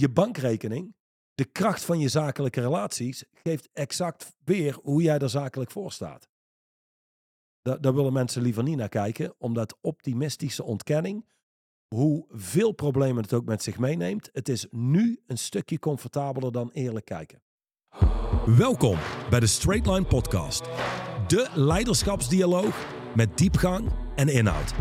je bankrekening, de kracht van je zakelijke relaties, geeft exact weer hoe jij er zakelijk voor staat. Daar, willen mensen liever niet naar kijken, omdat optimistische ontkenning, hoe veel problemen het ook met zich meeneemt, het is nu een stukje comfortabeler dan eerlijk kijken. Welkom bij de Straight Line Podcast, de leiderschapsdialoog met diepgang en inhoud.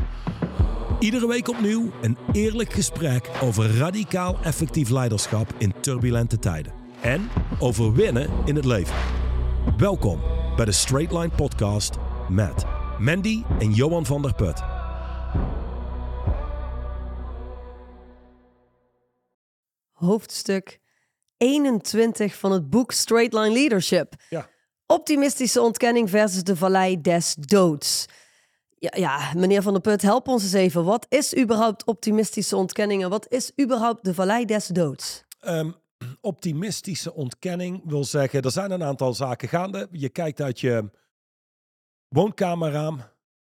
Iedere week opnieuw een eerlijk gesprek over radicaal effectief leiderschap in turbulente tijden. En over winnen in het leven. Welkom bij de Straight Line Podcast met Mandy en Johan van der Put. Hoofdstuk 21 van het boek Straight Line Leadership. Ja. Optimistische ontkenning versus de vallei des doods. Ja, ja, meneer Van der Put, help ons eens even. Wat is überhaupt optimistische ontkenning en wat is überhaupt de vallei des doods? Um, optimistische ontkenning wil zeggen, er zijn een aantal zaken gaande. Je kijkt uit je woonkamerraam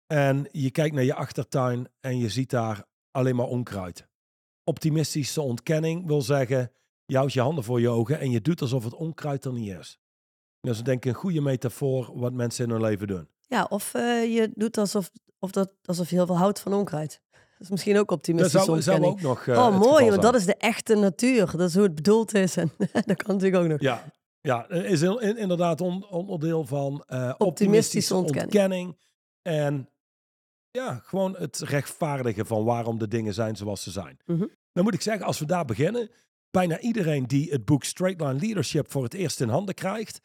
en je kijkt naar je achtertuin en je ziet daar alleen maar onkruid. Optimistische ontkenning wil zeggen, je houdt je handen voor je ogen en je doet alsof het onkruid er niet is. Dat is denk ik een goede metafoor wat mensen in hun leven doen. Ja, of uh, je doet alsof, of dat, alsof je heel veel houdt van onkruid. Dat is misschien ook optimistische dat zou, ook nog, uh, oh, mooi, want dat is de echte natuur. Dat is hoe het bedoeld is. En dat kan natuurlijk ook nog. Ja, ja is in, inderdaad on, onderdeel van uh, optimistische, optimistische ontkenning. ontkenning. En ja, gewoon het rechtvaardigen van waarom de dingen zijn zoals ze zijn. Mm -hmm. Dan moet ik zeggen, als we daar beginnen, bijna iedereen die het boek Straight Line Leadership voor het eerst in handen krijgt,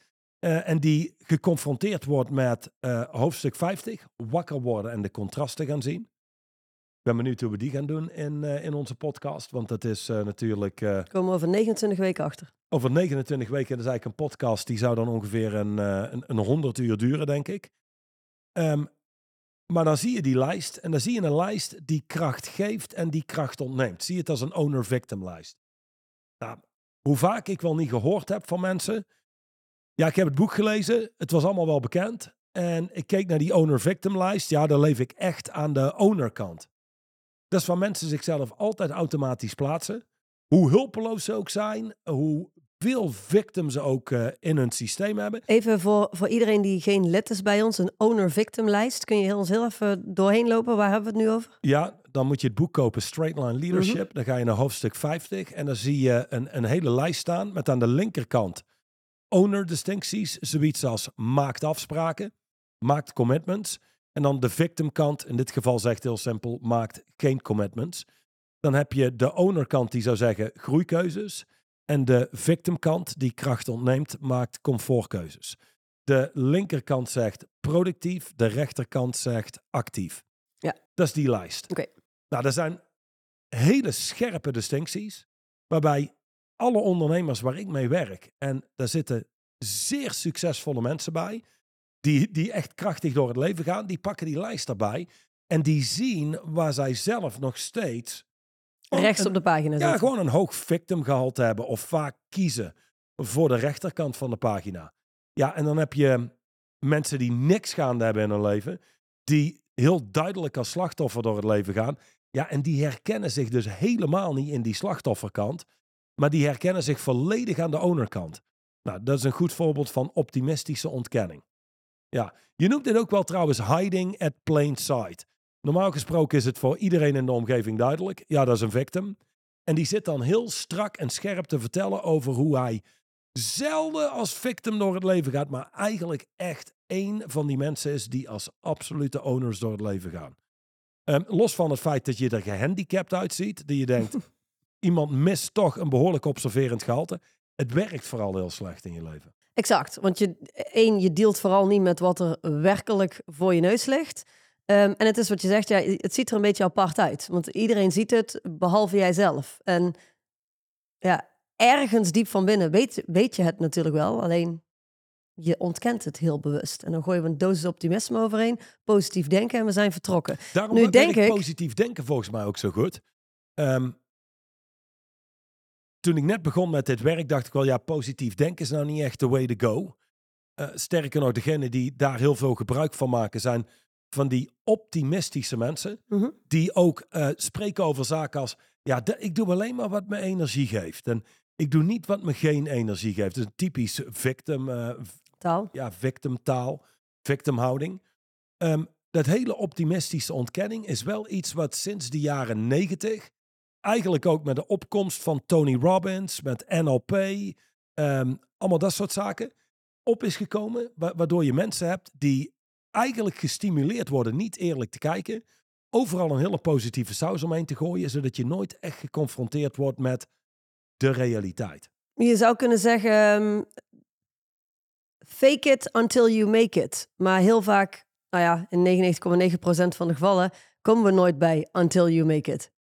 uh, en die geconfronteerd wordt met uh, hoofdstuk 50, wakker worden en de contrasten gaan zien. Ik ben benieuwd hoe we die gaan doen in, uh, in onze podcast, want dat is natuurlijk... Komen we over 29 weken achter. Over 29 weken, dat is eigenlijk een podcast, die zou dan ongeveer een, een, een 100 uur duren, denk ik. Um, maar dan zie je die lijst en dan zie je een lijst die kracht geeft en die kracht ontneemt. Zie je het als een owner-victim lijst. Nou, hoe vaak ik wel niet gehoord heb van mensen ja, ik heb het boek gelezen. Het was allemaal wel bekend. En ik keek naar die owner-victim lijst. Ja, daar leef ik echt aan de owner-kant. Dat is waar mensen zichzelf altijd automatisch plaatsen. Hoe hulpeloos ze ook zijn, hoe veel victims ze ook uh, in hun systeem hebben. Even voor, voor iedereen die geen lid is bij ons, een owner-victim lijst. Kun je ons heel even doorheen lopen? Waar hebben we het nu over? Ja, dan moet je het boek kopen, Straight Line Leadership. Mm -hmm. Dan ga je naar hoofdstuk 50 en dan zie je een, een hele lijst staan met aan de linkerkant owner distincties, zoiets als maakt afspraken, maakt commitments. En dan de victim kant, in dit geval zegt heel simpel, maakt geen commitments. Dan heb je de owner kant die zou zeggen groeikeuzes. En de victim kant die kracht ontneemt, maakt comfortkeuzes. De linkerkant zegt productief, de rechterkant zegt actief. Ja. Dat is die lijst. Oké. Nou, er zijn hele scherpe distincties, waarbij alle ondernemers waar ik mee werk, en daar zitten zeer succesvolle mensen bij, die, die echt krachtig door het leven gaan, die pakken die lijst erbij en die zien waar zij zelf nog steeds. Rechts een, op de pagina Ja, zitten. gewoon een hoog victim gehalte hebben of vaak kiezen voor de rechterkant van de pagina. Ja, en dan heb je mensen die niks gaande hebben in hun leven, die heel duidelijk als slachtoffer door het leven gaan. Ja, en die herkennen zich dus helemaal niet in die slachtofferkant, maar die herkennen zich volledig aan de ownerkant. Nou, dat is een goed voorbeeld van optimistische ontkenning. Ja, je noemt dit ook wel trouwens hiding at plain sight. Normaal gesproken is het voor iedereen in de omgeving duidelijk. Ja, dat is een victim. En die zit dan heel strak en scherp te vertellen over hoe hij zelden als victim door het leven gaat, maar eigenlijk echt één van die mensen is die als absolute owners door het leven gaan. Um, los van het feit dat je er gehandicapt uitziet, dat je denkt, iemand mist toch een behoorlijk observerend gehalte. Het werkt vooral heel slecht in je leven. Exact, want je, één, je dealt vooral niet met wat er werkelijk voor je neus ligt. Um, en het is wat je zegt, ja, het ziet er een beetje apart uit. Want iedereen ziet het, behalve jijzelf. En ja, ergens diep van binnen weet, weet je het natuurlijk wel. Alleen je ontkent het heel bewust. En dan gooien we een dosis optimisme overheen, positief denken en we zijn vertrokken. Daarom nu denk ik ik positief denken volgens mij ook zo goed. Um, toen ik net begon met dit werk, dacht ik wel, ja, positief denken is nou niet echt the way to go. Uh, sterker nog, degenen die daar heel veel gebruik van maken, zijn van die optimistische mensen. Mhm. Die ook eh, spreken over zaken als... Ja, de- ik doe alleen maar wat me energie geeft. En ik doe niet wat me geen energie geeft. Dus een typisch victim, eh, Taal. ja, victimtaal, victimhouding. Ehm, dat hele optimistische ontkenning is wel iets wat sinds de jaren negentig, eigenlijk ook met de opkomst van Tony Robbins, met NLP, ehm, allemaal dat soort zaken, op is gekomen. wa- Waardoor je mensen hebt die eigenlijk gestimuleerd worden niet eerlijk te kijken, overal een hele positieve saus omheen te gooien, zodat je nooit echt geconfronteerd wordt met de realiteit. Je zou kunnen zeggen, ehm, fake it until you make it. Maar heel vaak, nou ja, in 99,9% van de gevallen komen we nooit bij until you make it.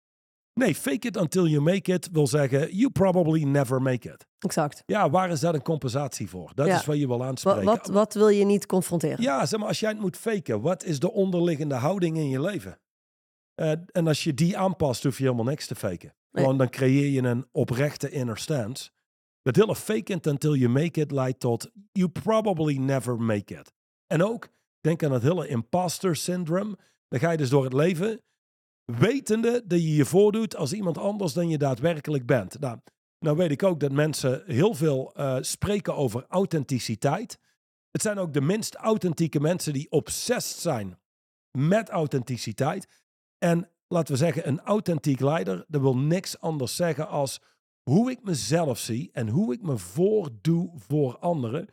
Nee, fake it until you make it wil zeggen, you probably never make it. Exact. Ja, waar is daar een compensatie voor? Dat Ja. is wat je wil Wat, aanspreken. wat, wat wil je niet confronteren? Ja, zeg maar, als jij het moet faken, wat is de onderliggende houding in je leven? Eh, en als je die aanpast, hoef je helemaal niks te faken. Nee. Gewoon dan creëer je een oprechte inner stance. Dat hele fake it until you make it leidt tot you probably never make it. En ook, denk aan het hele imposter syndrome. Dan ga je dus door het leven wetende dat je je voordoet als iemand anders dan je daadwerkelijk bent. Nou, nou weet ik ook dat mensen heel veel eh, spreken over authenticiteit. Het zijn ook de minst authentieke mensen die obsessed zijn met authenticiteit. En laten we zeggen, een authentiek leider, dat wil niks anders zeggen als hoe ik mezelf zie en hoe ik me voordoe voor anderen,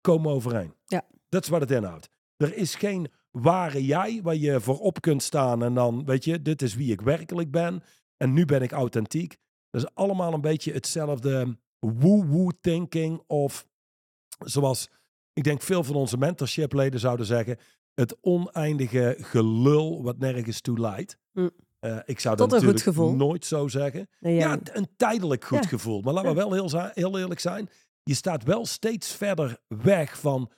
komen overeen. Ja. Dat is wat het inhoudt. Er is geen ware jij waar je voor op kunt staan en dan, weet je, dit is wie ik werkelijk ben en nu ben ik authentiek. Dat is allemaal een beetje hetzelfde woo-woo thinking of zoals ik denk veel van onze mentorshipleden zouden zeggen, het oneindige gelul wat nergens toe leidt. Hm. Eh, ik zou Tot dat natuurlijk nooit zo zeggen. Nee, Ja, een tijdelijk goed Ja. gevoel. Maar laten we wel heel, heel eerlijk zijn. Je staat wel steeds verder weg van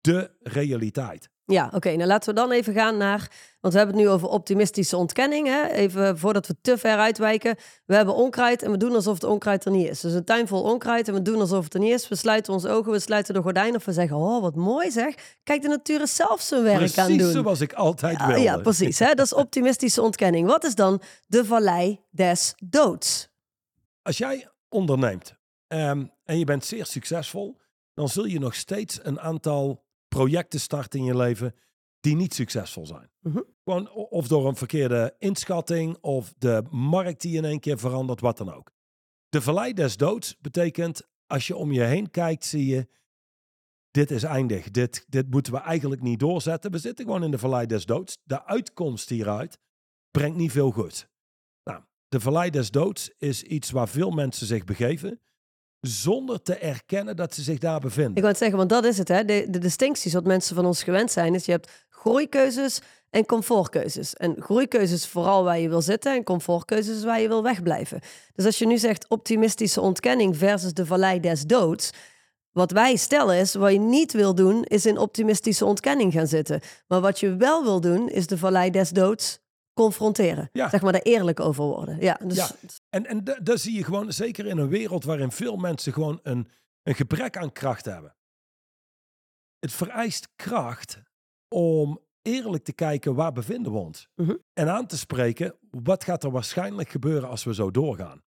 de realiteit. Ja, oké. nou laten we dan even gaan naar. Want we hebben het nu over optimistische ontkenning. Hè? Even voordat we te ver uitwijken. We hebben onkruid en we doen alsof het onkruid er niet is. Dus een tuin vol onkruid en we doen alsof het er niet is. We sluiten onze ogen, we sluiten de gordijnen of we zeggen: Oh, wat mooi zeg. Kijk, de natuur is zelf zijn werk aan Precies doen. zoals ik altijd Ja, wilde. ja, precies. Hè? Dat is optimistische ontkenning. Wat is dan de vallei des doods? Als jij onderneemt ehm, en je bent zeer succesvol, dan zul je nog steeds een aantal projecten starten in je leven die niet succesvol zijn. Mhm. Gewoon of door een verkeerde inschatting of de markt die in één keer verandert, wat dan ook. De vallei des doods betekent als je om je heen kijkt, zie je dit is eindig. Dit, dit moeten we eigenlijk niet doorzetten. We zitten gewoon in de vallei des doods. De uitkomst hieruit brengt niet veel goed. Nou, de vallei des doods is iets waar veel mensen zich begeven zonder te erkennen dat ze zich daar bevinden. Ik wou het zeggen, want dat is het. Hè? De, de distincties wat mensen van ons gewend zijn, is je hebt groeikeuzes en comfortkeuzes. En groeikeuzes vooral waar je wil zitten en comfortkeuzes waar je wil wegblijven. Dus als je nu zegt optimistische ontkenning versus de vallei des doods. Wat wij stellen is, wat je niet wil doen, is in optimistische ontkenning gaan zitten. Maar wat je wel wil doen, is de vallei des doods confronteren. Ja. Zeg maar daar eerlijk over worden. Ja, dus Ja. En, en da- daar zie je gewoon, zeker in een wereld waarin veel mensen gewoon een, een gebrek aan kracht hebben. Het vereist kracht om eerlijk te kijken waar bevinden we ons. Mhm. En aan te spreken, wat gaat er waarschijnlijk gebeuren als we zo doorgaan.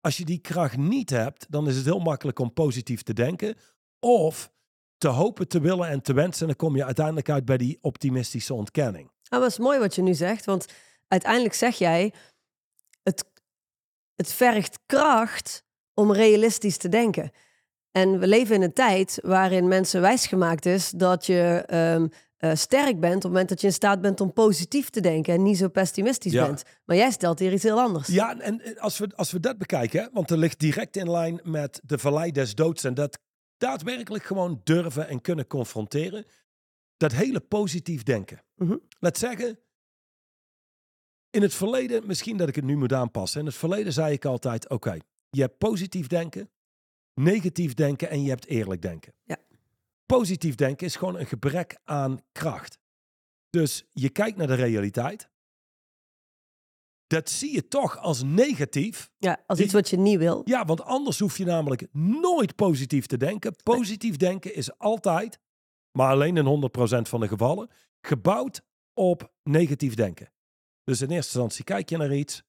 Als je die kracht niet hebt, dan is het heel makkelijk om positief te denken. Of te hopen, te willen en te wensen. En dan kom je uiteindelijk uit bij die optimistische ontkenning. Ah, maar het is mooi wat je nu zegt, want uiteindelijk zeg jij, het, het vergt kracht om realistisch te denken. En we leven in een tijd waarin mensen wijsgemaakt is dat je ehm, eh, sterk bent op het moment dat je in staat bent om positief te denken en niet zo pessimistisch Ja. bent. Maar jij stelt hier iets heel anders. Ja, en en als we, als we dat bekijken, hè, want er ligt direct in lijn met de vallei des doods en dat daadwerkelijk gewoon durven en kunnen confronteren. Dat hele positief denken. Mhm. Laat zeggen, in het verleden, misschien dat ik het nu moet aanpassen. In het verleden zei ik altijd, oké, je hebt positief denken, negatief denken en je hebt eerlijk denken. Ja. Positief denken is gewoon een gebrek aan kracht. Dus je kijkt naar de realiteit. Dat zie je toch als negatief. Ja, als iets wat je niet wil. Ja, want anders hoef je namelijk nooit positief te denken. Positief denken is altijd, maar alleen in 100% van de gevallen, gebouwd op negatief denken. Dus in eerste instantie kijk je naar iets.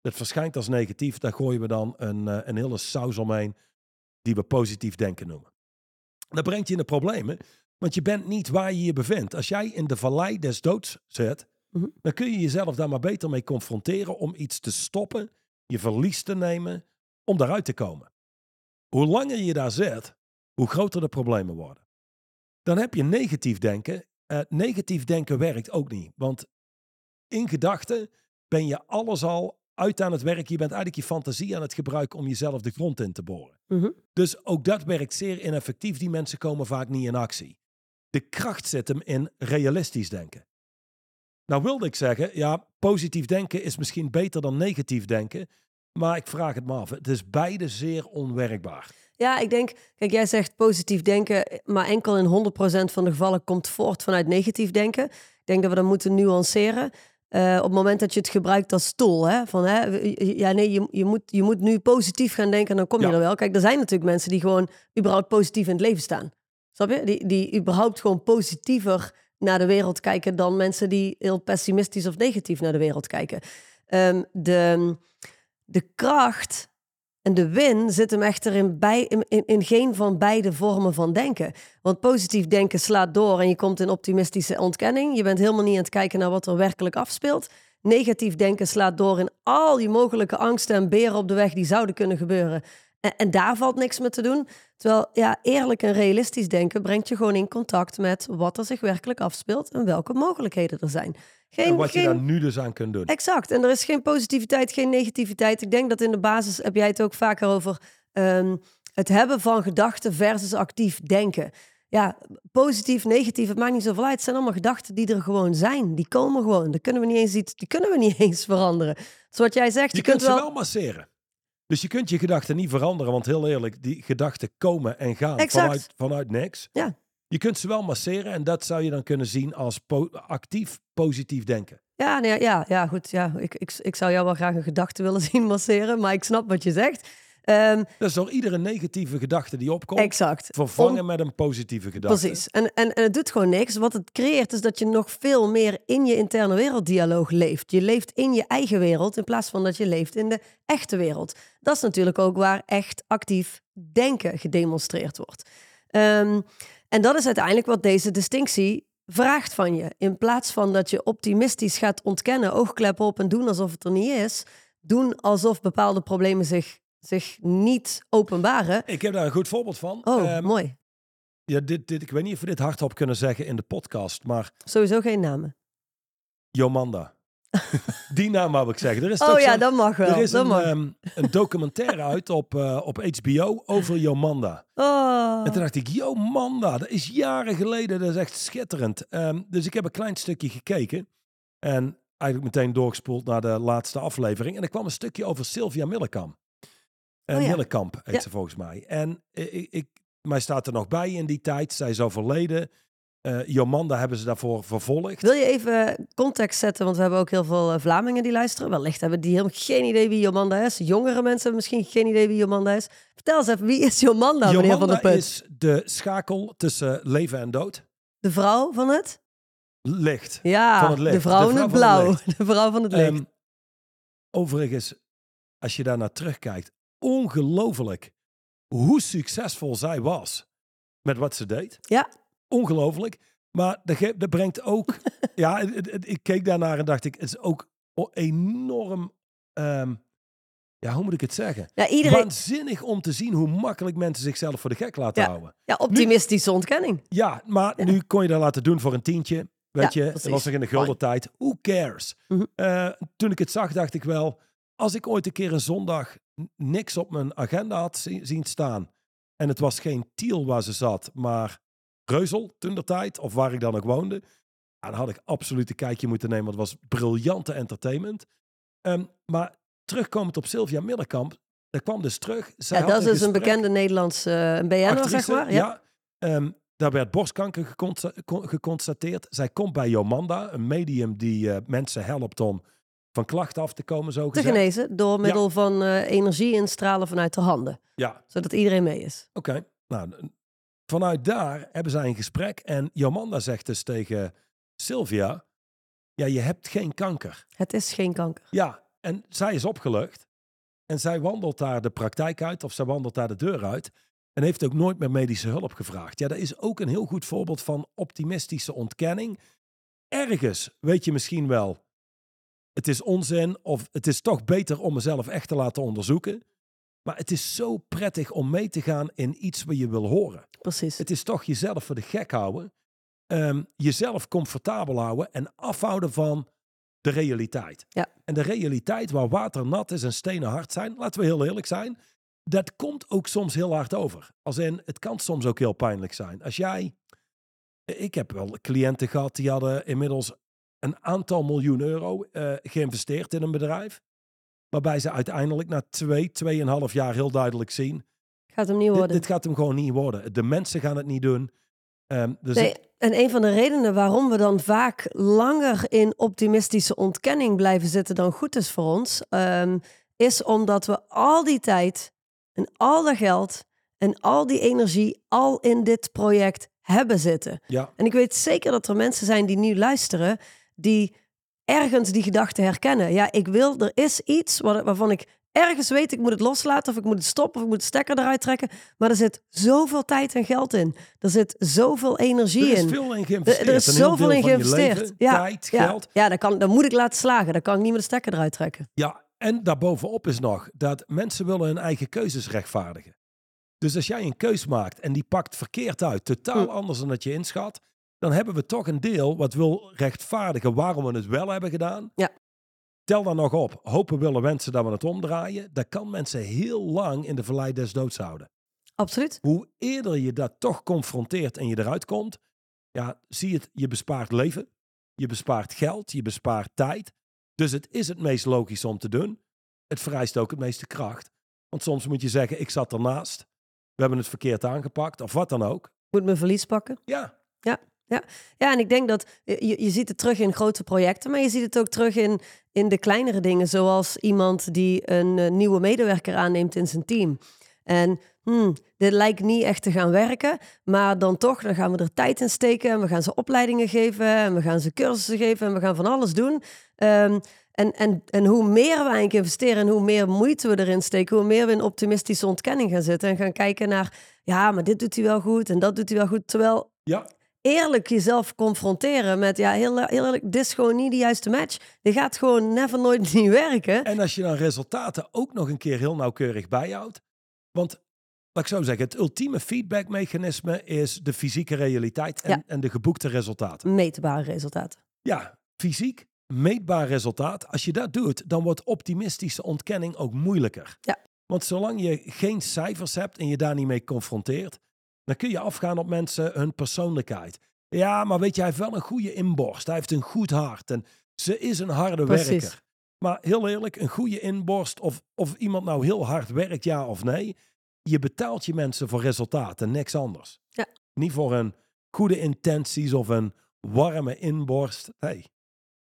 Het verschijnt als negatief. Daar gooien we dan een, eh, een hele saus omheen. Die we positief denken noemen. Dat brengt je in de problemen. Want je bent niet waar je je bevindt. Als jij in de vallei des doods zit. Mhm. Dan kun je jezelf daar maar beter mee confronteren. Om iets te stoppen. Je verlies te nemen. Om daaruit te komen. Hoe langer je daar zit. Hoe groter de problemen worden. Dan heb je negatief denken. Eh, negatief denken werkt ook niet. Want in gedachten ben je alles al uit aan het werk. Je bent eigenlijk je fantasie aan het gebruiken om jezelf de grond in te boren. Mhm. Dus ook dat werkt zeer ineffectief. Die mensen komen vaak niet in actie. De kracht zit hem in realistisch denken. Nou wilde ik zeggen, ja, positief denken is misschien beter dan negatief denken. Maar ik vraag het me af. Het is beide zeer onwerkbaar. Ja, ik denk, kijk, jij zegt positief denken, maar enkel in 100% van de gevallen komt voort vanuit negatief denken. Ik denk dat we dat moeten nuanceren. Eh, op het moment dat je het gebruikt als tool, hè, van hè, ja, nee, je, je, moet, je moet nu positief gaan denken, dan kom je Ja. er wel. Kijk, er zijn natuurlijk mensen die gewoon überhaupt positief in het leven staan. Snap je? Die, die überhaupt gewoon positiever naar de wereld kijken dan mensen die heel pessimistisch of negatief naar de wereld kijken. Ehm, de, de kracht en de win zit hem echter in, bij, in, in, geen van beide vormen van denken. Want positief denken slaat door en je komt in optimistische ontkenning. Je bent helemaal niet aan het kijken naar wat er werkelijk afspeelt. Negatief denken slaat door in al die mogelijke angsten en beren op de weg die zouden kunnen gebeuren. En, en daar valt niks mee te doen. Terwijl ja, eerlijk en realistisch denken brengt je gewoon in contact met wat er zich werkelijk afspeelt en welke mogelijkheden er zijn. Geen, en wat je daar nu dus aan kunt doen. Exact. En er is geen positiviteit, geen negativiteit. Ik denk dat in de basis heb jij het ook vaker over ehm, het hebben van gedachten versus actief denken. Ja, positief, negatief, het maakt niet zoveel uit. Het zijn allemaal gedachten die er gewoon zijn. Die komen gewoon. Die kunnen we niet eens, iets, die kunnen we niet eens veranderen. Dus wat jij zegt, Je, je, kunt kunt ze wel... wel masseren. Dus je kunt je gedachten niet veranderen. Want heel eerlijk, die gedachten komen en gaan Exact. vanuit, vanuit niks. Ja. Je kunt ze wel masseren. En dat zou je dan kunnen zien als po- actief positief denken. Ja, nee, ja, ja, goed. Ja. Ik, ik, ik zou jou wel graag een gedachte willen zien masseren, maar ik snap wat je zegt. Ehm, Dus door iedere negatieve gedachte die opkomt, exact. vervangen met een positieve gedachte. Precies. En, en, en het doet gewoon niks. Wat het creëert is dat je nog veel meer in je interne werelddialoog leeft. Je leeft in je eigen wereld in plaats van dat je leeft in de echte wereld. Dat is natuurlijk ook waar echt actief denken gedemonstreerd wordt. Ehm, en dat is uiteindelijk wat deze distinctie vraagt van je. In plaats van dat je optimistisch gaat ontkennen, oogkleppen op en doen alsof het er niet is, doen alsof bepaalde problemen zich, zich niet openbaren. Ik heb daar een goed voorbeeld van. Oh, Ehm, mooi. ja, dit, dit, ik weet niet of we dit hardop kunnen zeggen in de podcast, maar Sowieso geen namen. Jomanda. Die naam wou ik zeggen. Er is Oh ja, dat mag wel. Er is dat een, mag. ehm, een documentaire uit op, eh, op HBO over Jomanda. oh. En toen dacht ik, Jomanda, dat is jaren geleden, dat is echt schitterend. Ehm, dus ik heb een klein stukje gekeken. En eigenlijk meteen doorgespoeld naar de laatste aflevering. En er kwam een stukje over Sylvia Millekam. En Oh ja. Millekamp heet Ja. ze volgens mij. En ik, ik, mij staat er nog bij in die tijd. Zij is overleden. Eh Jomanda hebben ze daarvoor vervolgd. Wil je even context zetten? Want we hebben ook heel veel eh, Vlamingen die luisteren. Wellicht hebben die helemaal geen idee wie Jomanda is. Jongere mensen hebben misschien geen idee wie Jomanda is. Vertel eens even, wie is Jomanda, meneer Van der Jomanda Put? is de schakel tussen leven en dood. De vrouw van het? Licht. Ja, Van het licht. de vrouw in het blauw. licht. de vrouw van het licht. Ehm, overigens, als je daar naar terugkijkt, ongelooflijk hoe succesvol zij was met wat ze deed. Ja. Ongelooflijk. Maar dat, ge- dat brengt ook... ja, het- het- het- ik keek daarnaar en dacht ik, het is ook enorm... ehm, ja, hoe moet ik het zeggen? ja, iedereen... Waanzinnig om te zien hoe makkelijk mensen zichzelf voor de gek laten Ja. houden. Ja, optimistische ontkenning. Ja, maar Ja. nu kon je dat laten doen voor een tientje. Weet je, precies. dat was nog in de gulden tijd. Who cares? Mhm. Eh, toen ik het zag, dacht ik wel... Als ik ooit een keer een zondag niks op mijn agenda had zi- zien staan... en het was geen Tiel waar ze zat, maar Reuzel tijd... of waar ik dan ook woonde... ja, dan had ik absoluut een kijkje moeten nemen. Want het was briljante entertainment. Ehm, maar terugkomend op Sylvia Middelkamp... dat kwam dus terug. Zij Ja, had dat is dus een bekende Nederlandse eh, een BN'er, zeg maar. Ja. Ja. Ehm, daar werd borstkanker geconsta- con- geconstateerd. Zij komt bij Jomanda, een medium die eh, mensen helpt om van klachten af te komen, zo Te gezegd. genezen door middel van eh, energie instralen vanuit de handen. Ja, Zodat iedereen mee is. oké. Nou, vanuit daar hebben zij een gesprek en Jomanda zegt dus tegen Sylvia, ja, je hebt geen kanker. Het is geen kanker. Ja, en zij is opgelucht. En zij wandelt daar de praktijk uit, of zij wandelt daar de deur uit. En heeft ook nooit meer medische hulp gevraagd. Ja, dat is ook een heel goed voorbeeld van optimistische ontkenning. Ergens weet je misschien wel, het is onzin of het is toch beter om mezelf echt te laten onderzoeken. Maar het is zo prettig om mee te gaan in iets wat je wil horen. Precies. Het is toch jezelf voor de gek houden. Ehm, jezelf comfortabel houden en afhouden van de realiteit. Ja. En de realiteit waar water nat is en stenen hard zijn, laten we heel eerlijk zijn, dat komt ook soms heel hard over. Als in, het kan soms ook heel pijnlijk zijn. Als jij, ik heb wel cliënten gehad die hadden inmiddels een aantal miljoen euro eh, geïnvesteerd in een bedrijf. Waarbij ze uiteindelijk na twee, tweeënhalf jaar heel duidelijk zien, Gaat hem niet dit, worden. dit gaat hem gewoon niet worden. De mensen gaan het niet doen. Ehm, dus Nee, en een van de redenen waarom we dan vaak langer in optimistische ontkenning blijven zitten dan goed is voor ons, ehm, is omdat we al die tijd en al dat geld en al die energie al in dit project hebben zitten. ja, En ik weet zeker dat er mensen zijn die nu luisteren, die ergens die gedachte herkennen. Ja, ik wil, er is iets waar- waarvan ik ergens weet, ik moet het loslaten of ik moet het stoppen of ik moet de stekker eruit trekken. Maar er zit zoveel tijd en geld in. Er zit zoveel energie er is in. veel in Er, geïnvesteerd. er is zoveel in geïnvesteerd. leven, ja, tijd, ja, geld. Ja, dat, kan, dat moet ik laten slagen. Dan kan ik niet meer de stekker eruit trekken. Ja, en daarbovenop is nog dat mensen willen hun eigen keuzes rechtvaardigen. Dus als jij een keus maakt en die pakt verkeerd uit, totaal Hm. anders dan dat je inschat, dan hebben we toch een deel wat wil rechtvaardigen waarom we het wel hebben gedaan. Ja. Tel dan nog op. Hopen willen wensen dat we het omdraaien. Dat kan mensen heel lang in de verlei des doods houden. Absoluut. Hoe eerder je dat toch confronteert en je eruit komt, ja, zie je het, je bespaart leven, je bespaart geld, je bespaart tijd. Dus het is het meest logisch om te doen. Het vereist ook het meeste kracht. Want soms moet je zeggen, ik zat ernaast, we hebben het verkeerd aangepakt, of wat dan ook. Moet mijn verlies pakken. Ja, Ja, en ik denk dat eh, je, je ziet het terug in grote projecten, maar je ziet het ook terug in, in de kleinere dingen, zoals iemand die een eh, nieuwe medewerker aanneemt in zijn team. En hmm, dit lijkt niet echt te gaan werken, maar dan toch, dan gaan we er tijd in steken en we gaan ze opleidingen geven en we gaan ze cursussen geven en we gaan van alles doen. Ehm, en, en, en hoe meer we eigenlijk investeren en hoe meer moeite we erin steken, hoe meer we in optimistische ontkenning gaan zitten en gaan kijken naar, ja, maar dit doet hij wel goed en dat doet hij wel goed. Terwijl ja, eerlijk jezelf confronteren met, ja, heel, heel eerlijk, dit is gewoon niet de juiste match. Dit gaat gewoon never nooit niet werken. En als je dan resultaten ook nog een keer heel nauwkeurig bijhoudt. Want, laat ik zo zeggen, het ultieme feedbackmechanisme is de fysieke realiteit en, Ja. en de geboekte resultaten. Meetbare resultaten. Ja, fysiek, meetbaar resultaat. Als je dat doet, dan wordt optimistische ontkenning ook moeilijker. Ja. Want zolang je geen cijfers hebt en je daar niet mee confronteert, dan kun je afgaan op mensen hun persoonlijkheid. Ja, maar weet je, hij heeft wel een goede inborst. Hij heeft een goed hart en ze is een harde Precies. werker. Maar heel eerlijk, een goede inborst of, of iemand nou heel hard werkt, ja of nee. Je betaalt je mensen voor resultaten, niks anders. Ja. Niet voor een goede intenties of een warme inborst. Nee,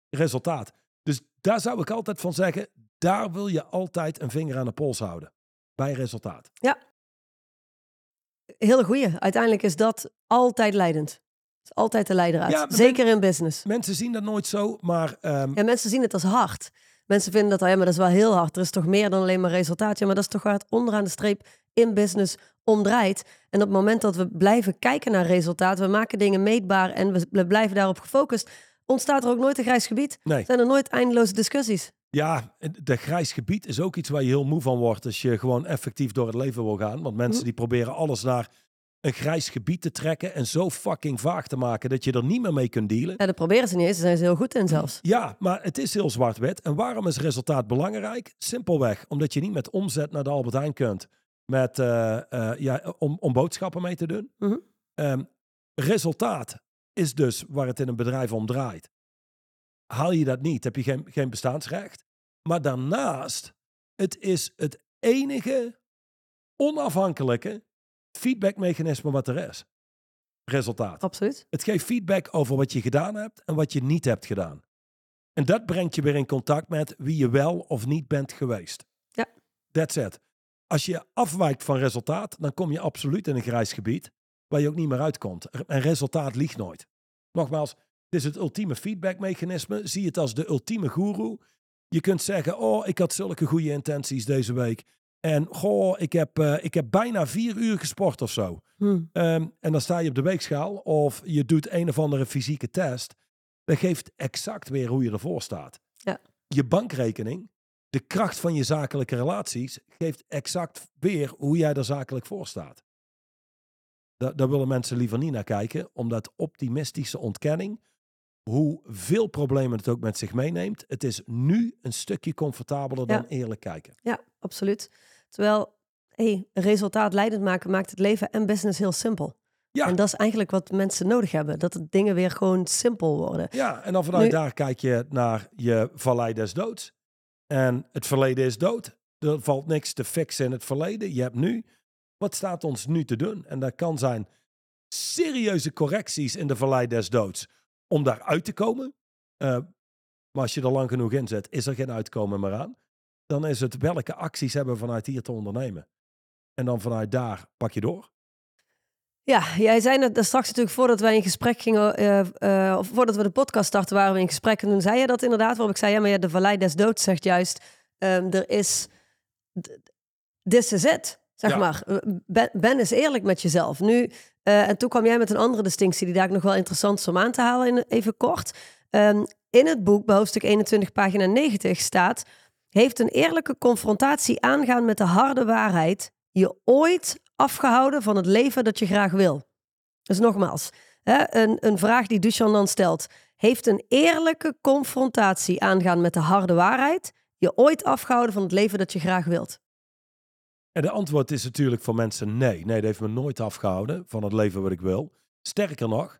resultaat. Dus daar zou ik altijd van zeggen, daar wil je altijd een vinger aan de pols houden. Bij resultaat. Hele goeie. Uiteindelijk is dat altijd leidend. Het is altijd de leider uit. Ja, Zeker in business. Mensen zien dat nooit zo, maar ehm, Ja, mensen zien het als hard. Mensen vinden dat, oh ja, maar dat is wel heel hard. Er is toch meer dan alleen maar resultaat. Ja, maar dat is toch waar het onderaan de streep in business om draait. En op het moment dat we blijven kijken naar resultaat, we maken dingen meetbaar en we, we blijven daarop gefocust, ontstaat er ook nooit een grijs gebied. nee. Zijn er nooit eindeloze discussies. Ja, de grijs gebied is ook iets waar je heel moe van wordt als je gewoon effectief door het leven wil gaan. Want mensen Hm. die proberen alles naar een grijs gebied te trekken en zo fucking vaag te maken dat je er niet meer mee kunt dealen. Ja, dat proberen ze niet eens. Daar zijn ze heel goed in zelfs. Ja, maar het is heel zwart-wit. En waarom is resultaat belangrijk? Simpelweg omdat je niet met omzet naar de Albert Heijn kunt met, eh, eh, ja, om, om boodschappen mee te doen. Mhm. Ehm, resultaat is dus waar het in een bedrijf om draait. Haal je dat niet, heb je geen, geen bestaansrecht. Maar daarnaast, het is het enige onafhankelijke feedbackmechanisme wat er is. Resultaat. Absoluut. Het geeft feedback over wat je gedaan hebt en wat je niet hebt gedaan. En dat brengt je weer in contact met wie je wel of niet bent geweest. Ja. That's it. Als je afwijkt van resultaat, dan kom je absoluut in een grijs gebied waar je ook niet meer uitkomt. En resultaat liegt nooit. Nogmaals, Het is het ultieme feedbackmechanisme. Zie het als de ultieme guru. Je kunt zeggen, oh, ik had zulke goede intenties deze week. En goh, ik heb, eh, ik heb bijna vier uur gesport of zo. Hm. Ehm, en dan sta je op de weegschaal of je doet een of andere fysieke test. Dat geeft exact weer hoe je ervoor staat. Ja. Je bankrekening, de kracht van je zakelijke relaties, geeft exact weer hoe jij er zakelijk voor staat. Da- daar willen mensen liever niet naar kijken, omdat optimistische ontkenning, hoeveel problemen het ook met zich meeneemt, het is nu een stukje comfortabeler dan Ja. eerlijk kijken. Ja, absoluut. Terwijl, hey, resultaat leidend maken maakt het leven en business heel simpel. Ja. En dat is eigenlijk wat mensen nodig hebben. Dat de dingen weer gewoon simpel worden. Ja, en dan vanuit Nu- daar kijk je naar je vallei des doods. En het verleden is dood. Er valt niks te fixen in het verleden. Je hebt nu. Wat staat ons nu te doen? En dat kan zijn serieuze correcties in de vallei des doods. Om daar uit te komen. Eh, maar als je er lang genoeg in zet, is er geen uitkomen meer aan. Dan is het welke acties hebben we vanuit hier te ondernemen. En dan vanuit daar pak je door. Ja, jij zei net straks natuurlijk voordat wij in gesprek gingen, eh, eh, of voordat we de podcast starten, waren we in gesprek. En toen zei je dat inderdaad, waarop ik zei, ja, maar ja, de Vallei des Doods zegt juist, ehm, er is, this is it, zeg Ja. maar. Ben, ben eens eerlijk met jezelf. Nu, eh, en toen kwam jij met een andere distinctie die daar nog wel interessant is om aan te halen, in, even kort. Ehm, in het boek, bij hoofdstuk 21, pagina 90, staat, heeft een eerlijke confrontatie aangaan met de harde waarheid je ooit afgehouden van het leven dat je graag wil? Dus nogmaals, hè, een, een vraag die Duchan dan stelt. Heeft een eerlijke confrontatie aangaan met de harde waarheid je ooit afgehouden van het leven dat je graag wilt? En de antwoord is natuurlijk voor mensen nee. Nee, dat heeft me nooit afgehouden van het leven wat ik wil. Sterker nog,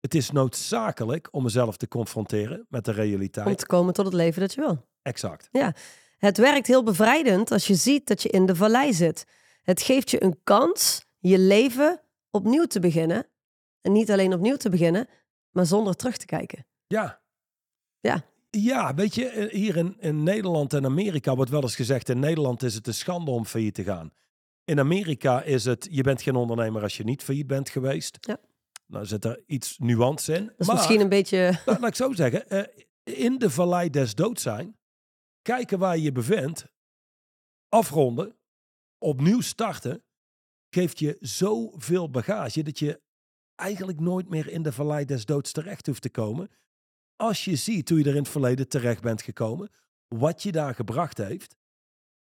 het is noodzakelijk om mezelf te confronteren met de Om realiteit. te komen tot het leven dat je wil. Exact. Het werkt heel bevrijdend als je ziet dat je in de vallei zit. Het geeft je een kans je leven opnieuw te beginnen. En niet alleen opnieuw te beginnen, maar zonder terug te kijken. Ja. Ja. Ja, weet je, eh, hier in, in Nederland en Amerika wordt wel eens gezegd, in Nederland is het een schande om failliet te gaan. In Amerika is het, je bent geen ondernemer als je niet failliet bent geweest. Ja. Nou zit er iets nuance in. Dat is maar, misschien een beetje... laat, laat ik zo zeggen, eh, in de vallei des doods zijn, kijken waar je je bevindt, afronden, opnieuw starten, geeft je zoveel bagage dat je eigenlijk nooit meer in de vallei des doods terecht hoeft te komen. Als je ziet hoe je er in het verleden terecht bent gekomen, wat je daar gebracht heeft.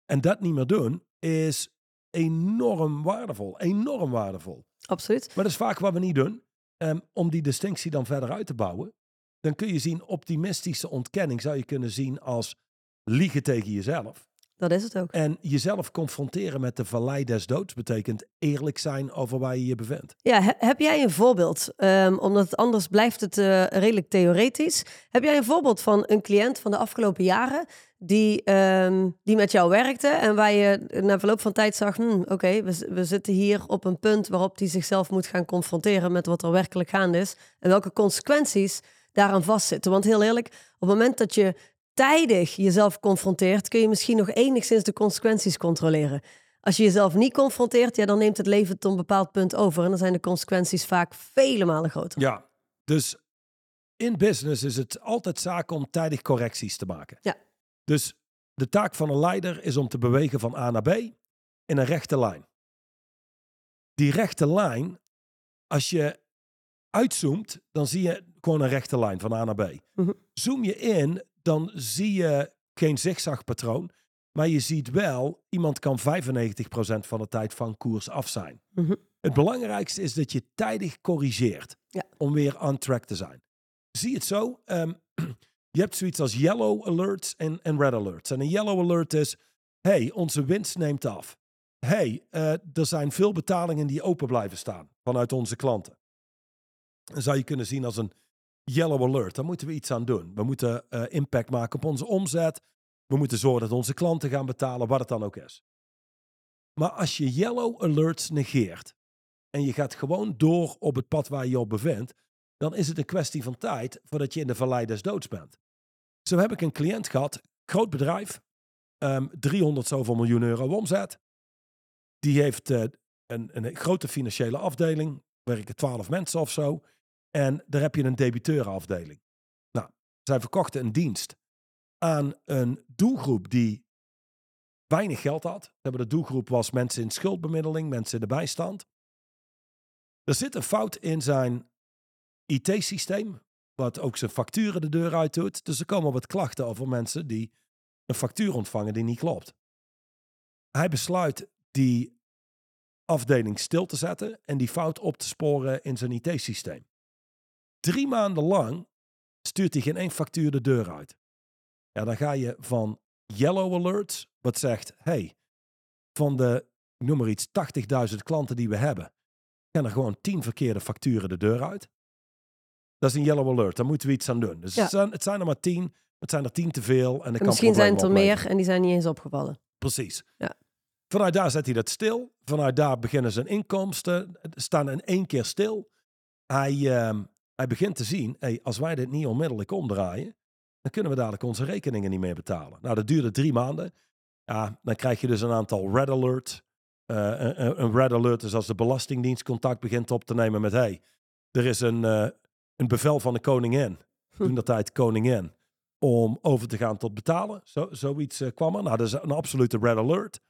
En dat niet meer doen is enorm waardevol. Enorm waardevol. Absoluut. Maar dat is vaak wat we niet doen. Ehm, om die distinctie dan verder uit te bouwen. Dan kun je zien, optimistische ontkenning zou je kunnen zien als liegen tegen jezelf. Dat is het ook. En jezelf confronteren met de vallei des doods betekent eerlijk zijn over waar je je bevindt. Ja, he- heb jij een voorbeeld? Ehm, omdat anders blijft het eh, redelijk theoretisch. Heb jij een voorbeeld van een cliënt van de afgelopen jaren die, ehm, die met jou werkte en waar je na verloop van tijd zag, hmm, oké, we, we zitten hier op een punt waarop hij zichzelf moet gaan confronteren met wat er werkelijk gaande is en welke consequenties daaraan vastzitten. Want heel eerlijk, op het moment dat je tijdig jezelf confronteert, kun je misschien nog enigszins de consequenties controleren. Als je jezelf niet confronteert, ja, dan neemt het leven tot een bepaald punt over. En dan zijn de consequenties vaak vele malen groter. Ja, dus in business is het altijd zaak om tijdig correcties te maken. Ja. Dus de taak van een leider is om te bewegen van A naar B in een rechte lijn. Die rechte lijn, als je uitzoomt, dan zie je gewoon een rechte lijn van A naar B. Mhm. Zoom je in, dan zie je geen zigzagpatroon, maar je ziet wel, iemand kan 95% van de tijd van koers af zijn. Mhm. Het belangrijkste is dat je tijdig corrigeert Ja. om weer on track te zijn. Zie het zo, ehm, je hebt zoiets als yellow alerts en, en red alerts. En een yellow alert is, hey, onze winst neemt af. hey, eh, er zijn veel betalingen die open blijven staan vanuit onze klanten. Dan zou je kunnen zien als een yellow alert. Daar moeten we iets aan doen. We moeten eh, impact maken op onze omzet. We moeten zorgen dat onze klanten gaan betalen, wat het dan ook is. Maar als je yellow alerts negeert en je gaat gewoon door op het pad waar je op bevindt, dan is het een kwestie van tijd voordat je in de vallei des doods bent. Zo heb ik een cliënt gehad, groot bedrijf, ehm 300 zoveel miljoen euro omzet. Die heeft eh, een, een grote financiële afdeling, werken 12 mensen of zo. En daar heb je een debiteurenafdeling. Nou, zij verkochten een dienst aan een doelgroep die weinig geld had. De doelgroep was mensen in schuldbemiddeling, mensen in de bijstand. Er zit een fout in zijn IT-systeem, wat ook zijn facturen de deur uit doet. Dus er komen wat klachten over mensen die een factuur ontvangen die niet klopt. Hij besluit die afdeling stil te zetten en die fout op te sporen in zijn IT-systeem. Drie maanden lang stuurt hij geen één factuur de deur uit. Ja, dan ga je van yellow alerts, wat zegt, hey, van de, ik noem maar iets, 80.000 klanten die we hebben, gaan er gewoon 10 verkeerde facturen de deur uit. Dat is een yellow alert, daar moeten we iets aan doen. Dus Ja. het, zijn, het zijn er maar 10, het zijn er 10 te veel. En, En kan misschien zijn het er meer en die zijn niet eens opgevallen. Precies. Ja. Vanuit daar zet hij dat stil. Vanuit daar beginnen zijn inkomsten staan in één keer stil. Hij, ehm, hij begint te zien, hey, als wij dit niet onmiddellijk omdraaien, dan kunnen we dadelijk onze rekeningen niet meer betalen. Nou, dat duurde drie maanden. Ja, dan krijg je dus een aantal red alert. Eh, een, red alert is als de Belastingdienst contact begint op te nemen met, hey, er is een, eh, een bevel van de koningin, Hm. toen dat tijd koningin, om over te gaan tot betalen. Zo, zoiets eh, kwam er. Nou, dat is een absolute red alert.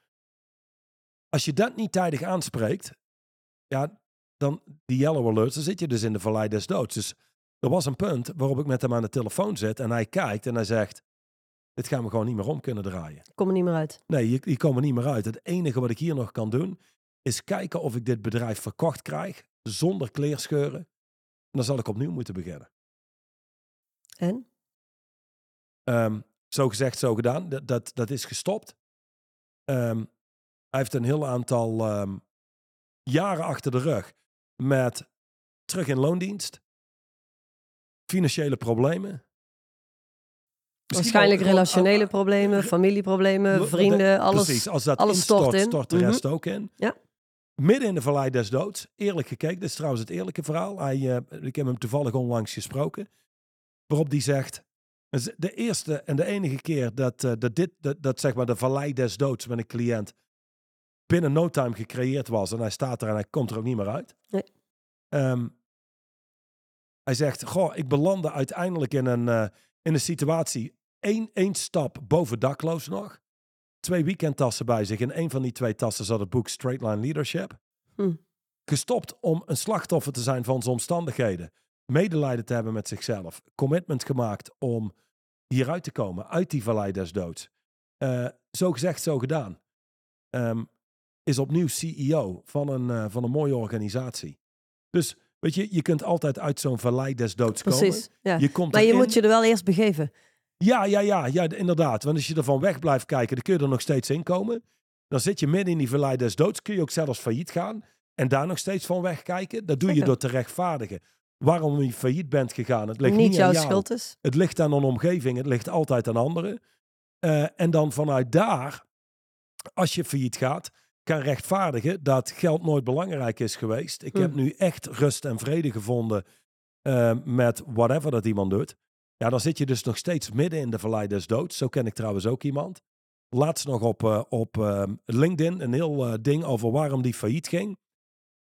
Als je dat niet tijdig aanspreekt, ja, dan die yellow alerts, dan zit je dus in de vallei des doods. Dus er was een punt waarop ik met hem aan de telefoon zit en hij kijkt en hij zegt, dit gaan we gewoon niet meer om kunnen draaien. Ik kom er niet meer uit. Nee, je, je komt er niet meer uit. Het enige wat ik hier nog kan doen, is kijken of ik dit bedrijf verkocht krijg, zonder kleerscheuren. En dan zal ik opnieuw moeten beginnen. En? Ehm, zo gezegd, zo gedaan. Dat, dat, dat is gestopt. Ehm, hij heeft een heel aantal ehm, jaren achter de rug met terug in loondienst, financiële problemen. Misschien Waarschijnlijk relationele ah, problemen, familieproblemen, vrienden, alles. Precies, als dat alles instort, stort in. stort de Mhm. rest ook in. Ja. Midden in de vallei des doods. Eerlijk gekeken, dit is trouwens het eerlijke verhaal. Hij, eh, ik heb hem toevallig onlangs gesproken. Waarop die zegt, de eerste en de enige keer dat, eh, dat dit, dat, dat zeg maar de vallei des doods met een cliënt binnen no time gecreëerd was. En hij staat er en hij komt er ook niet meer uit. Nee. Ehm, hij zegt, goh, ik belandde uiteindelijk in een, eh, in een situatie, één, één stap boven dakloos nog. Twee weekendtassen bij zich. In een van die twee tassen zat het boek Straight Line Leadership. Hm. Gestopt om een slachtoffer te zijn van zijn omstandigheden. Medelijden te hebben met zichzelf. Commitment gemaakt om hieruit te komen. Uit die vallei des doods. Eh, zo gezegd, zo gedaan. Ehm, is opnieuw CEO van een, eh, van een mooie organisatie. Dus weet je, je kunt altijd uit zo'n vallei des doods komen. Precies. Ja. Je komt Maar je moet je er wel eerst begeven. Ja, ja, ja, ja, inderdaad. Want als je ervan weg blijft kijken, dan kun je er nog steeds in komen. Dan zit je midden in die vallei des doods. Kun je ook zelfs failliet gaan. En daar nog steeds van wegkijken. Dat doe je door te rechtvaardigen. Waarom je failliet bent gegaan. Het ligt Niet, niet, jouw aan jou. schuld is. Het ligt aan een omgeving. Het ligt altijd aan anderen. Eh, en dan vanuit daar, als je failliet gaat, kan rechtvaardigen dat geld nooit belangrijk is geweest. Ik Hm. heb nu echt rust en vrede gevonden eh, met whatever dat iemand doet. Ja, dan zit je dus nog steeds midden in de vallei des doods. Zo ken ik trouwens ook iemand. Laatst nog op, eh, op ehm, LinkedIn een heel eh, ding over waarom die failliet ging.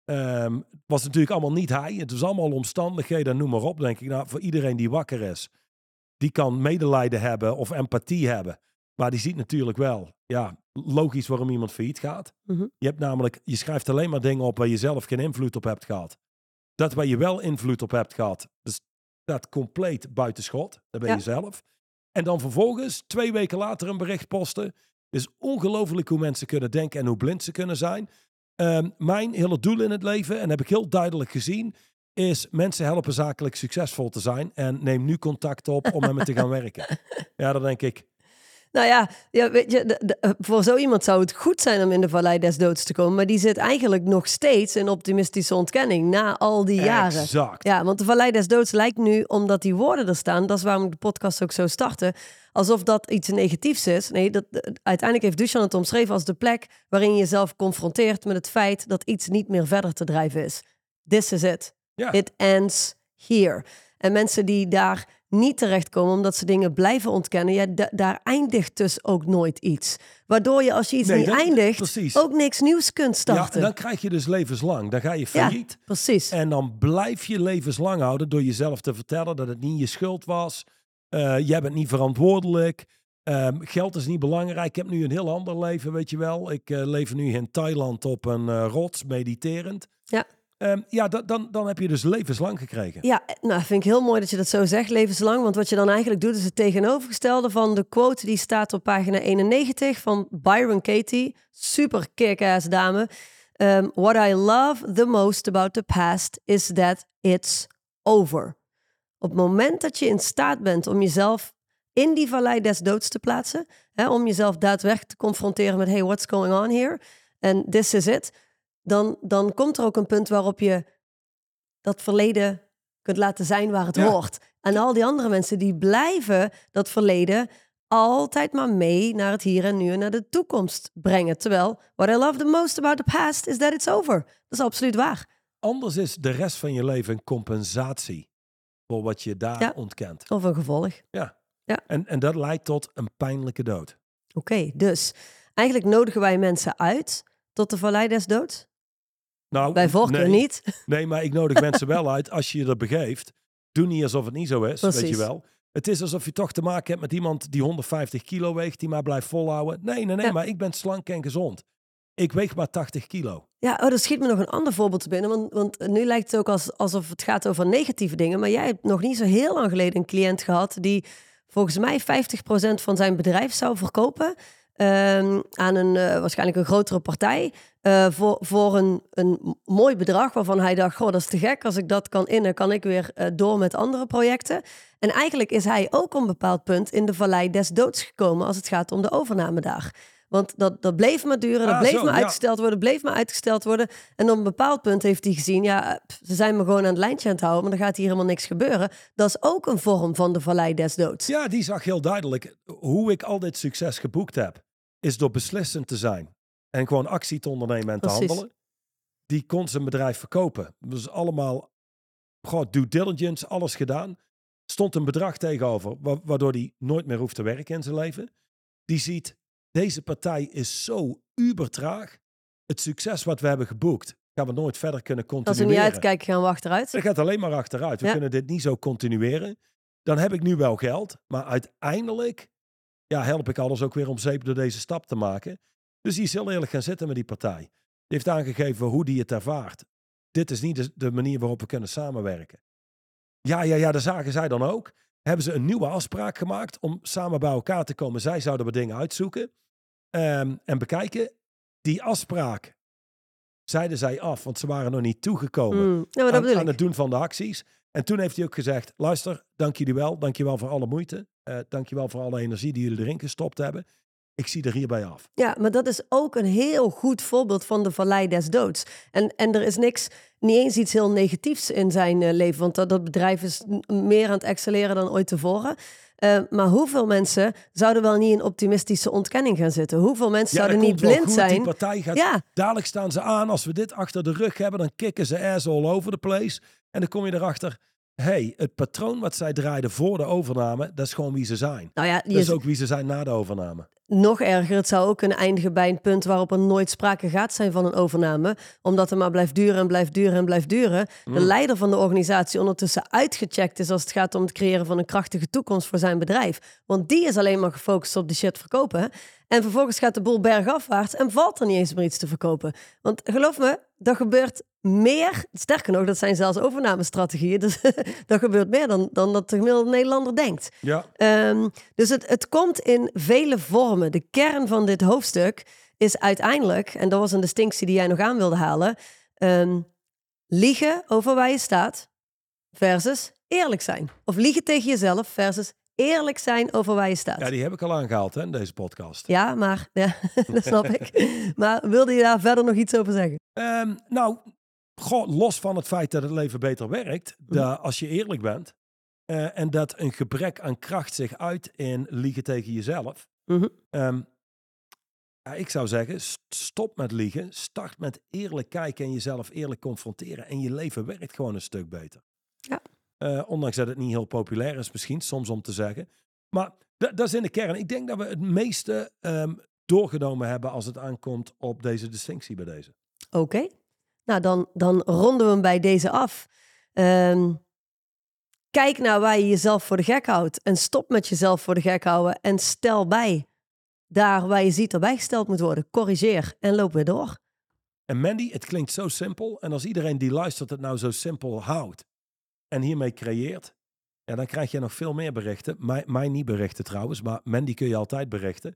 Ehm, het was natuurlijk allemaal niet hij. Het was allemaal omstandigheden, noem maar op. Denk ik, nou, voor iedereen die wakker is, die kan medelijden hebben of empathie hebben. Maar die ziet natuurlijk wel, ja, logisch waarom iemand failliet gaat. Mhm. Je hebt namelijk, je schrijft alleen maar dingen op waar je zelf geen invloed op hebt gehad. Dat waar je wel invloed op hebt gehad, dus dat compleet buitenschot. Dat ben Ja. je zelf. En dan vervolgens, twee weken later, een bericht posten. Het is ongelooflijk hoe mensen kunnen denken en hoe blind ze kunnen zijn. Ehm, mijn hele doel in het leven, en heb ik heel duidelijk gezien, is mensen helpen zakelijk succesvol te zijn. En neem nu contact op om met me te gaan werken. Ja, dan denk ik, Nou ja, ja weet je, de- de- eh, voor zo iemand zou het goed zijn om in de vallei des doods te komen. Maar die zit eigenlijk nog steeds in optimistische ontkenning na al die jaren. exact. Ja, want de Vallei des Doods lijkt nu, omdat die woorden er staan, dat is waarom ik de podcast ook zo startte, alsof dat iets negatiefs is. Nee, dat, eh, uiteindelijk heeft Duchan het omschreven als de plek waarin je jezelf confronteert met het feit dat iets niet meer verder te drijven is. This is it. Ja. It ends here. En mensen die daar niet terechtkomen omdat ze dingen blijven ontkennen. Ja, da- daar eindigt dus ook nooit iets. Waardoor je als je iets Nee, niet dat- eindigt, precies. ook niks nieuws kunt Ja, starten. en dan krijg je dus levenslang. Dan ga je Ja, failliet. precies. En dan blijf je levenslang houden door jezelf te vertellen dat het niet je schuld was. Eh, jij bent niet verantwoordelijk. Ehm, geld is niet belangrijk. Ik heb nu een heel ander leven, weet je wel. Ik eh, leef nu in Thailand op een eh, rots, mediterend. Ja. Ehm, ja, da- dan, dan heb je dus levenslang gekregen. Ja, nou vind ik heel mooi dat je dat zo zegt, levenslang. Want wat je dan eigenlijk doet, is het tegenovergestelde van de quote die staat op pagina 91 van Byron Katie. Super kick-ass dame. Um, What I love the most about the past is that it's over. Op het moment dat je in staat bent om jezelf in die vallei des doods te plaatsen, hè, om jezelf daadwerkelijk te confronteren met, hey, what's going on here? En this is it. Dan, dan komt er ook een punt waarop je dat verleden kunt laten zijn waar het Ja. hoort. En al die andere mensen die blijven dat verleden altijd maar mee naar het hier en nu en naar de toekomst brengen. Terwijl, what I love the most about the past is that it's over. Dat is absoluut waar. Anders is de rest van je leven een compensatie voor wat je daar Ja. ontkent. Of een gevolg. En, en dat leidt tot een pijnlijke dood. Oké, dus eigenlijk nodigen wij mensen uit tot de vallei des doods. Nou, Bij voorkeur nee. niet. Nee, maar ik nodig mensen wel uit als je je er begeeft. Doe niet alsof het niet zo is, weet je wel. Het is alsof je toch te maken hebt met iemand die 150 kilo weegt, die maar blijft volhouden. Nee, nee, nee, Ja. maar ik ben slank en gezond. Ik weeg maar 80 kilo. Ja, oh, er schiet me nog een ander voorbeeld binnen. Want, want nu lijkt het ook als, alsof het gaat over negatieve dingen. Maar jij hebt nog niet zo heel lang geleden een cliënt gehad die volgens mij 50% van zijn bedrijf zou verkopen. ehm, aan een eh, waarschijnlijk een grotere partij. Eh, voor, voor een, een mooi bedrag waarvan hij dacht: Goh, dat is te gek. Als ik dat kan innen, kan ik weer eh, door met andere projecten. En eigenlijk is hij ook op een bepaald punt in de vallei des doods gekomen als het gaat om de overname daar. Want dat, dat bleef maar duren, dat Ah, bleef zo, maar ja. uitgesteld worden, bleef maar uitgesteld worden. En op een bepaald punt heeft hij gezien, ja, pff, ze zijn me gewoon aan het lijntje aan het houden, maar dan gaat hier helemaal niks gebeuren. Dat is ook een vorm van de vallei des doods. Ja, die zag heel duidelijk hoe ik al dit succes geboekt heb. Is door beslissend te zijn. En gewoon actie te ondernemen en te handelen. Die kon zijn bedrijf verkopen. Dus allemaal gewoon due diligence, alles gedaan. Stond een bedrag tegenover, wa- waardoor hij nooit meer hoeft te werken in zijn leven. Die ziet, deze partij is zo uber traag. Het succes wat we hebben geboekt, gaan we nooit verder kunnen Als we continueren. niet uitkijken, gaan we achteruit. Dat gaat alleen maar achteruit. We Ja. kunnen dit niet zo continueren. Dan heb ik nu wel geld, maar uiteindelijk ja, help ik alles ook weer om zeep door deze stap te maken. Dus die is heel eerlijk gaan zitten met die partij. Die heeft aangegeven hoe die het ervaart. Dit is niet de, manier waarop we kunnen samenwerken. Ja, ja, ja, dat zagen zij dan ook. Hebben ze een nieuwe afspraak gemaakt om samen bij elkaar te komen. Zij zouden wat dingen uitzoeken ehm, en bekijken. Die afspraak zeiden zij af, want ze waren nog niet toegekomen Mm, dat aan, het doen van de acties. En toen heeft hij ook gezegd, luister, dank jullie wel. Dank je wel voor alle moeite. Eh dank je wel voor alle energie die jullie erin gestopt hebben. Ik zie er hierbij af. Ja, maar dat is ook een heel goed voorbeeld van de vallei des doods. En, en er is niks, niet eens iets heel negatiefs in zijn eh, leven, want dat, dat bedrijf is meer aan het excelleren dan ooit tevoren. Eh, maar hoeveel mensen zouden wel niet in optimistische ontkenning gaan zitten? Hoeveel mensen Ja, zouden niet blind goed. Die zijn? partij gaat, Ja, dadelijk staan ze aan. Als we dit achter de rug hebben, dan kicken ze ass all over the place. En dan kom je erachter, hey, het patroon wat zij draaiden voor de overname, dat is gewoon wie ze zijn. nou ja, Dat is ook wie ze zijn na de overname. nog erger. Het zou ook kunnen eindigen bij een punt waarop er nooit sprake gaat zijn van een overname. Omdat het maar blijft duren en blijft duren en blijft duren. De Mm. leider van de organisatie ondertussen uitgecheckt is als het gaat om het creëren van een krachtige toekomst voor zijn bedrijf. Want die is alleen maar gefocust op die shit verkopen. En vervolgens gaat de boel bergafwaarts en valt er niet eens meer iets te verkopen. Want geloof me, dat gebeurt meer. Sterker nog, dat zijn zelfs overnamestrategieën. Dus dat gebeurt meer dan, dan dat de gemiddelde Nederlander denkt. Ja, Ehm, dus het, het komt in vele vormen. De kern van dit hoofdstuk is uiteindelijk, en dat was een distinctie die jij nog aan wilde halen, ehm, liegen over waar je staat versus eerlijk zijn. Of liegen tegen jezelf versus eerlijk zijn over waar je staat. ja, Ja, die heb ik al aangehaald hè, in deze podcast. maar ja, dat snap ik. Maar wilde je daar verder nog iets over zeggen? Ehm, nou, goh, los van het feit dat het leven beter werkt, dat als je eerlijk bent eh, en dat een gebrek aan kracht zich uit in liegen tegen jezelf. Mhm. Ehm, ja, ik zou zeggen, st- stop met liegen, start met eerlijk kijken en jezelf eerlijk confronteren en je leven werkt gewoon een stuk beter. Eh, ondanks dat het niet heel populair is misschien, soms om te zeggen. Maar dat is in de kern. Ik denk dat we het meeste ehm, doorgenomen hebben als het aankomt op deze distinctie bij deze. Oké. Nou, dan, dan ronden we hem bij deze af. Ehm, kijk naar waar je jezelf voor de gek houdt. En stop met jezelf voor de gek houden. En stel bij daar waar je ziet dat bijgesteld moet worden. Corrigeer en loop weer door. En Mandy, het klinkt zo simpel. En als iedereen die luistert het nou zo simpel houdt en hiermee creëert, ja, dan krijg je nog veel meer berichten. Mij, mij niet berichten trouwens, maar Mandy kun je altijd berichten.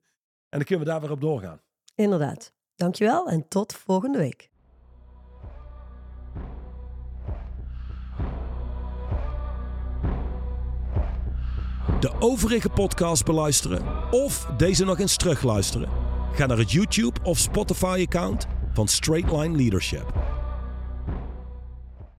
En dan kunnen we daar weer op doorgaan. Inderdaad. Dankjewel en tot volgende week. De overige podcast beluisteren of deze nog eens terugluisteren? Ga naar het YouTube of Spotify account van Straightline Leadership.